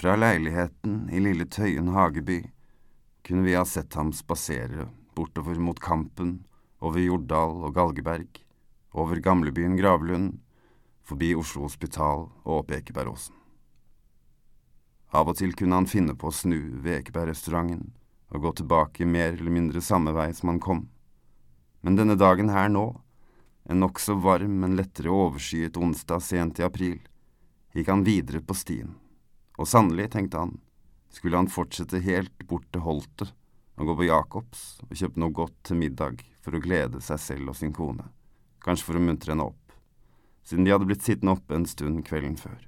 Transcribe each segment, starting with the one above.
Fra leiligheten i lille Tøyen hageby kunne vi ha sett ham spasere bortover mot Kampen, over Jordal og Galgeberg, over gamlebyen Gravlund, forbi Oslo Hospital og opp Ekebergåsen. Av og til kunne han finne på å snu ved Ekebergrestauranten og gå tilbake mer eller mindre samme vei som han kom. Men denne dagen her nå, en nokså varm, men lettere overskyet onsdag sent i april, gikk han videre på stien, og sannelig, tenkte han, skulle han fortsette helt bort til Holtet og gå på Jacobs og kjøpe noe godt til middag for å glede seg selv og sin kone, kanskje for å muntre henne opp, siden de hadde blitt sittende oppe en stund kvelden før.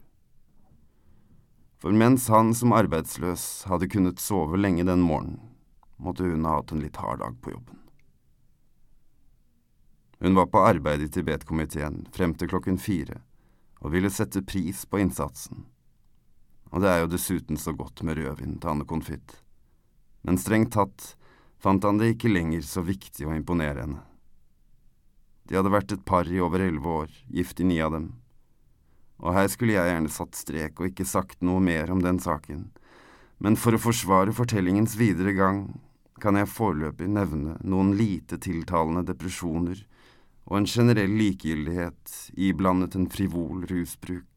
For mens han som arbeidsløs hadde kunnet sove lenge den morgenen, måtte hun ha hatt en litt hard dag på jobben. Hun var på arbeid i Tibet-komiteen frem til klokken fire og ville sette pris på innsatsen. Og det er jo dessuten så godt med rødvin til Anne Konfitt. Men strengt tatt fant han det ikke lenger så viktig å imponere henne. De hadde vært et par i over elleve år, gift i ni av dem. Og her skulle jeg gjerne satt strek og ikke sagt noe mer om den saken, men for å forsvare fortellingens videre gang kan jeg foreløpig nevne noen lite tiltalende depresjoner og en generell likegyldighet iblandet en frivol rusbruk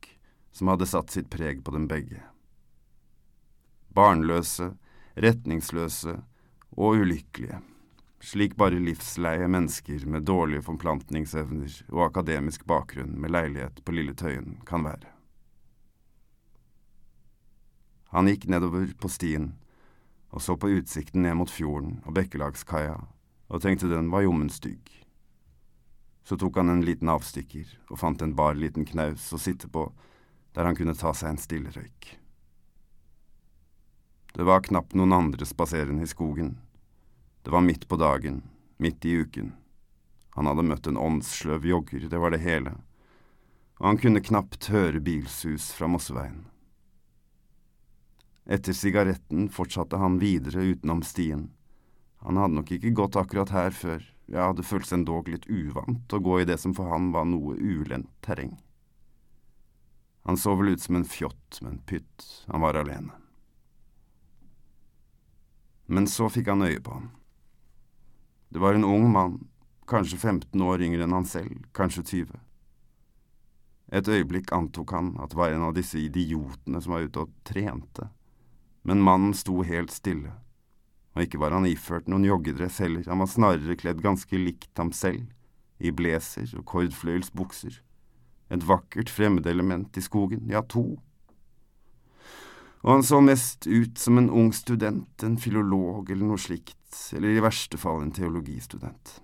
som hadde satt sitt preg på dem begge. Barnløse, retningsløse og ulykkelige, slik bare livsleie mennesker med dårlige forplantningsevner og akademisk bakgrunn med leilighet på Lille Tøyen kan være. Han gikk nedover på stien og så på utsikten ned mot fjorden og bekkelagskaia og tenkte den var jommen stygg. Så tok han en liten avstikker og fant en bar liten knaus å sitte på, der han kunne ta seg en stille røyk. Det var knapt noen andre spaserende i skogen. Det var midt på dagen, midt i uken. Han hadde møtt en åndssløv jogger, det var det hele, og han kunne knapt høre bilsus fra Mosseveien. Etter sigaretten fortsatte han videre utenom stien. Han hadde nok ikke gått akkurat her før, ja, det føltes endog litt uvant å gå i det som for han var noe ulendt terreng. Han så vel ut som en fjott, men pytt, han var alene. Men så fikk han øye på ham. Det var en ung mann, kanskje 15 år yngre enn han selv, kanskje 20. Et øyeblikk antok han at det var en av disse idiotene som var ute og trente, men mannen sto helt stille og ikke var han iført noen joggedress heller, han var snarere kledd ganske likt ham selv, i blazer og kordfløyelsbukser, et vakkert fremmedelement i skogen, ja, to. Og han så mest ut som en ung student, en filolog eller noe slikt, eller i verste fall en teologistudent.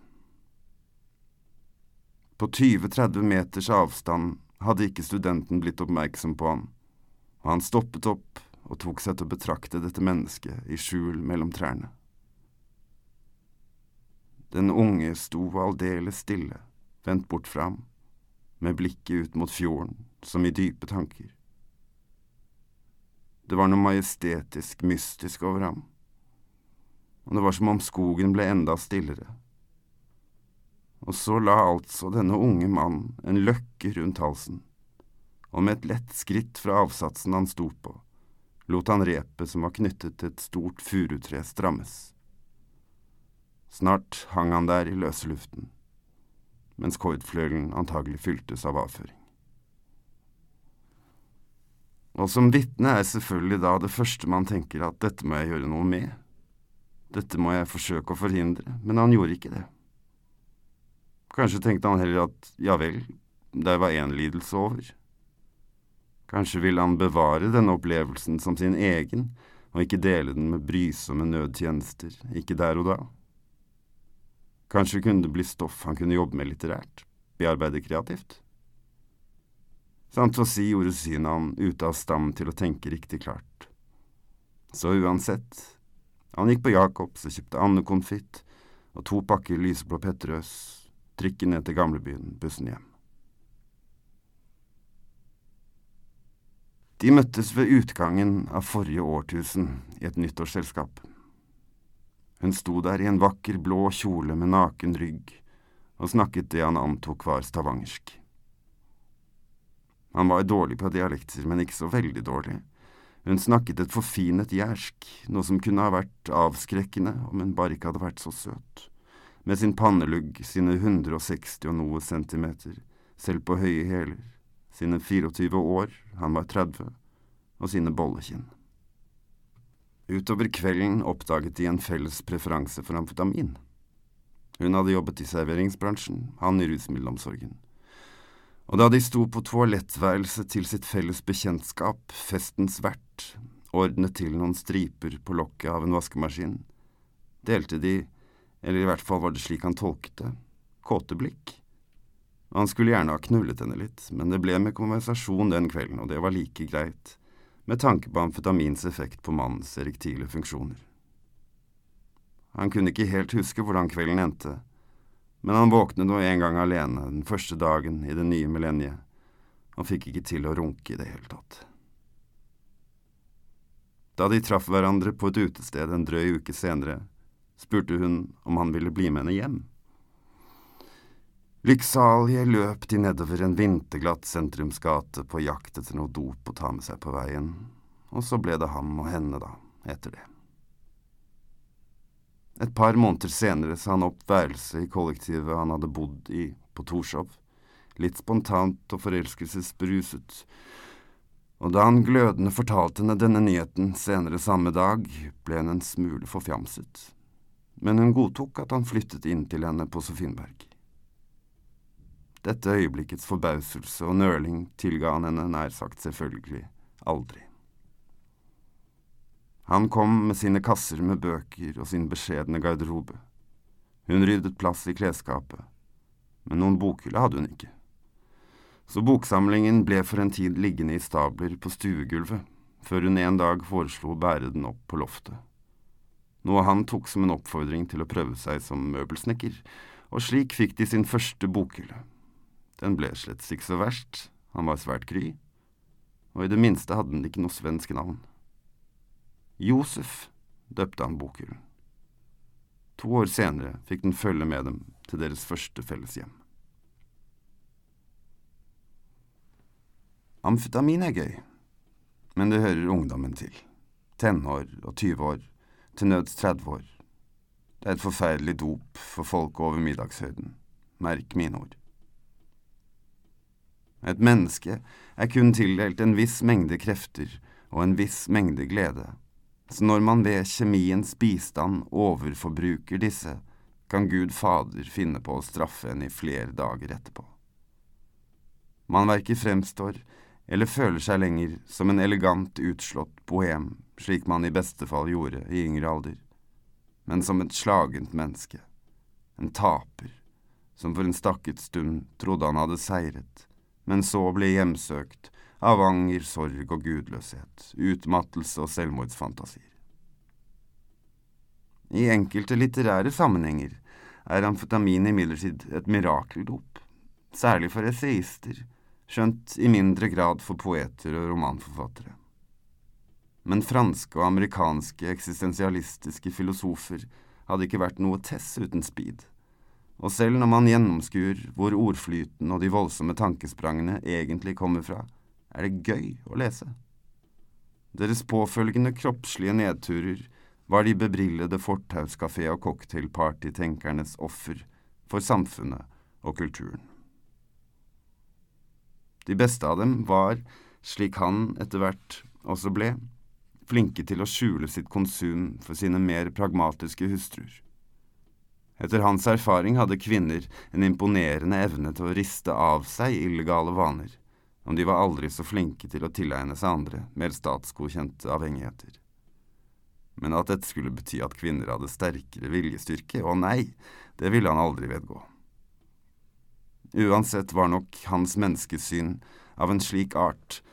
På 20–30 meters avstand hadde ikke studenten blitt oppmerksom på han, og han stoppet opp og tok seg til å betrakte dette mennesket i skjul mellom trærne. Den unge sto aldeles stille, vendt bort fra ham, med blikket ut mot fjorden, som i dype tanker. Det var noe majestetisk mystisk over ham, og det var som om skogen ble enda stillere. Og så la altså denne unge mannen en løkke rundt halsen, og med et lett skritt fra avsatsen han sto på, lot han repet som var knyttet til et stort furutre, strammes. Snart hang han der i løse luften, mens kordfløyelen antagelig fyltes av avføring. Og som vitne er selvfølgelig da det første man tenker at dette må jeg gjøre noe med, dette må jeg forsøke å forhindre, men han gjorde ikke det. Kanskje tenkte han heller at ja vel, der var én lidelse over. Kanskje ville han bevare denne opplevelsen som sin egen, og ikke dele den med brysomme nødtjenester, ikke der og da. Kanskje kunne det bli stoff han kunne jobbe med litterært, bearbeide kreativt. Sant å si gjorde synet han ute av stand til å tenke riktig klart. Så uansett, han gikk på Jacobs og kjøpte andekonfitt og to pakker lyseblå Petterøes, trikken ned til gamlebyen, bussen hjem. De møttes ved utgangen av forrige årtusen i et nyttårsselskap. Hun sto der i en vakker blå kjole med naken rygg og snakket det han antok var stavangersk. Han var dårlig på dialekter, men ikke så veldig dårlig, Hun snakket et forfinet jærsk, noe som kunne ha vært avskrekkende om hun bare ikke hadde vært så søt. Med sin pannelugg, sine 160 og noe centimeter, selv på høye hæler, sine 24 år, han var 30, og sine bollekinn. Utover kvelden oppdaget de en felles preferanse for amfetamin. Hun hadde jobbet i serveringsbransjen, han i rusmiddelomsorgen. Og da de sto på toalettværelset til sitt felles bekjentskap, festens vert, ordnet til noen striper på lokket av en vaskemaskin, delte de, eller i hvert fall var det slik han tolket det, kåte blikk. Han skulle gjerne ha knullet henne litt, men det ble med konversasjon den kvelden, og det var like greit med tanke på amfetamins effekt på mannens erektile funksjoner. Han kunne ikke helt huske hvordan kvelden endte, men han våknet nå en gang alene den første dagen i det nye millenniet, og fikk ikke til å runke i det hele tatt. Da de traff hverandre på et utested en drøy uke senere, spurte hun om han ville bli med henne hjem. Lykksalige løp de nedover en vinterglatt sentrumsgate på jakt etter noe dop å ta med seg på veien, og så ble det ham og henne, da, etter det. Et par måneder senere sa han opp værelset i kollektivet han hadde bodd i på Torshov, litt spontant og forelskelsesberuset, og da han glødende fortalte henne denne nyheten senere samme dag, ble hun en smule forfjamset, men hun godtok at han flyttet inn til henne på Sofienberg. Dette øyeblikkets forbauselse og nøling tilga han henne nær sagt selvfølgelig aldri. Han kom med sine kasser med bøker og sin beskjedne garderobe. Hun ryddet plass i klesskapet, men noen bokhylle hadde hun ikke. Så boksamlingen ble for en tid liggende i stabler på stuegulvet, før hun en dag foreslo å bære den opp på loftet. Noe han tok som en oppfordring til å prøve seg som møbelsnekker, og slik fikk de sin første bokhylle. Den ble slett ikke så verst, han var svært kry, og i det minste hadde den ikke noe svensk navn. Josef døpte han bokhyllen. To år senere fikk den følge med dem til deres første felles hjem. Amfetamin er gøy, men det hører ungdommen til. Tenår og 20 år, til nøds 30 år. Det er et forferdelig dop for folk over middagshøyden. Merk mine ord. Et menneske er kun tildelt en viss mengde krefter og en viss mengde glede, så når man ved kjemiens bistand overforbruker disse, kan Gud Fader finne på å straffe en i flere dager etterpå. Man verken fremstår eller føler seg lenger som en elegant utslått bohem, slik man i beste fall gjorde i yngre alder, men som et slagent menneske, en taper, som for en stakket stund trodde han hadde seiret, men så ble hjemsøkt av anger, sorg og gudløshet, utmattelse og selvmordsfantasier. I enkelte litterære sammenhenger er amfetamin imidlertid et mirakeldop, særlig for essayister, skjønt i mindre grad for poeter og romanforfattere. Men franske og amerikanske eksistensialistiske filosofer hadde ikke vært noe tess uten speed og selv når man gjennomskuer hvor ordflyten og de voldsomme tankesprangene egentlig kommer fra, er det gøy å lese. Deres påfølgende kroppslige nedturer var de bebrillede fortauskafé- og cocktailparty-tenkernes offer for samfunnet og kulturen. De beste av dem var, slik han etter hvert også ble, flinke til å skjule sitt konsum for sine mer pragmatiske hustruer. Etter hans erfaring hadde kvinner en imponerende evne til å riste av seg illegale vaner, om de var aldri så flinke til å tilegne seg andre, mer statsgodkjente avhengigheter. Men at dette skulle bety at kvinner hadde sterkere viljestyrke, å nei, det ville han aldri vedgå. Uansett var nok hans menneskesyn av en slik art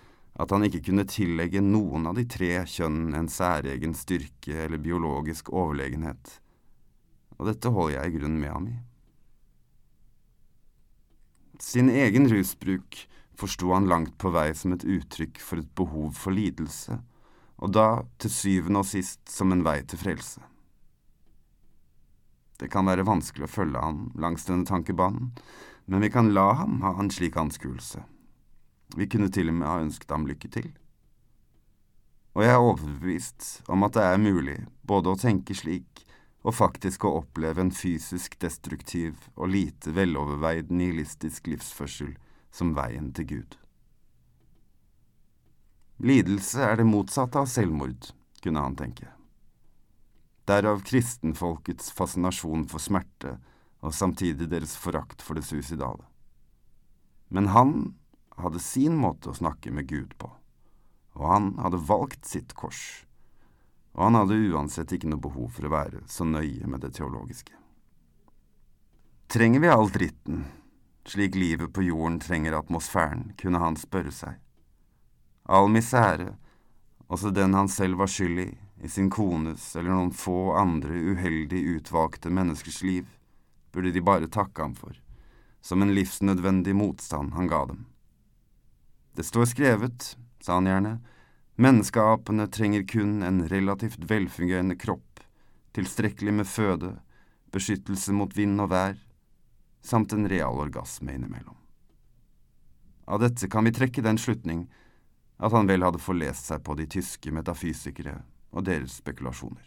at han ikke kunne tillegge noen av de tre kjønn en særegen styrke eller biologisk overlegenhet og dette holder jeg i grunnen med ham i. Sin egen rusbruk forsto han langt på vei som et uttrykk for et behov for lidelse, og da til syvende og sist som en vei til frelse. Det kan være vanskelig å følge ham langs denne tankebanen, men vi kan la ham ha en slik anskuelse. Vi kunne til og med ha ønsket ham lykke til. og jeg er overbevist om at det er mulig både å tenke slik og faktisk å oppleve en fysisk destruktiv og lite veloverveid nihilistisk livsførsel som veien til Gud. Lidelse er det motsatte av selvmord, kunne han tenke. Derav kristenfolkets fascinasjon for smerte og samtidig deres forakt for det suicidale. Men han hadde sin måte å snakke med Gud på, og han hadde valgt sitt kors, og han hadde uansett ikke noe behov for å være så nøye med det teologiske. Trenger vi all dritten, slik livet på jorden trenger atmosfæren, kunne han spørre seg. All misere, også den han selv var skyld i, i sin kones eller noen få andre uheldig utvalgte menneskers liv, burde de bare takke ham for, som en livsnødvendig motstand han ga dem. Det står skrevet, sa han gjerne, menneskeapene trenger kun en relativt velfungerende kropp, tilstrekkelig med føde, beskyttelse mot vind og vær, samt en real orgasme innimellom. Av dette kan vi trekke den slutning at han vel hadde forlest seg på de tyske metafysikere og deres spekulasjoner.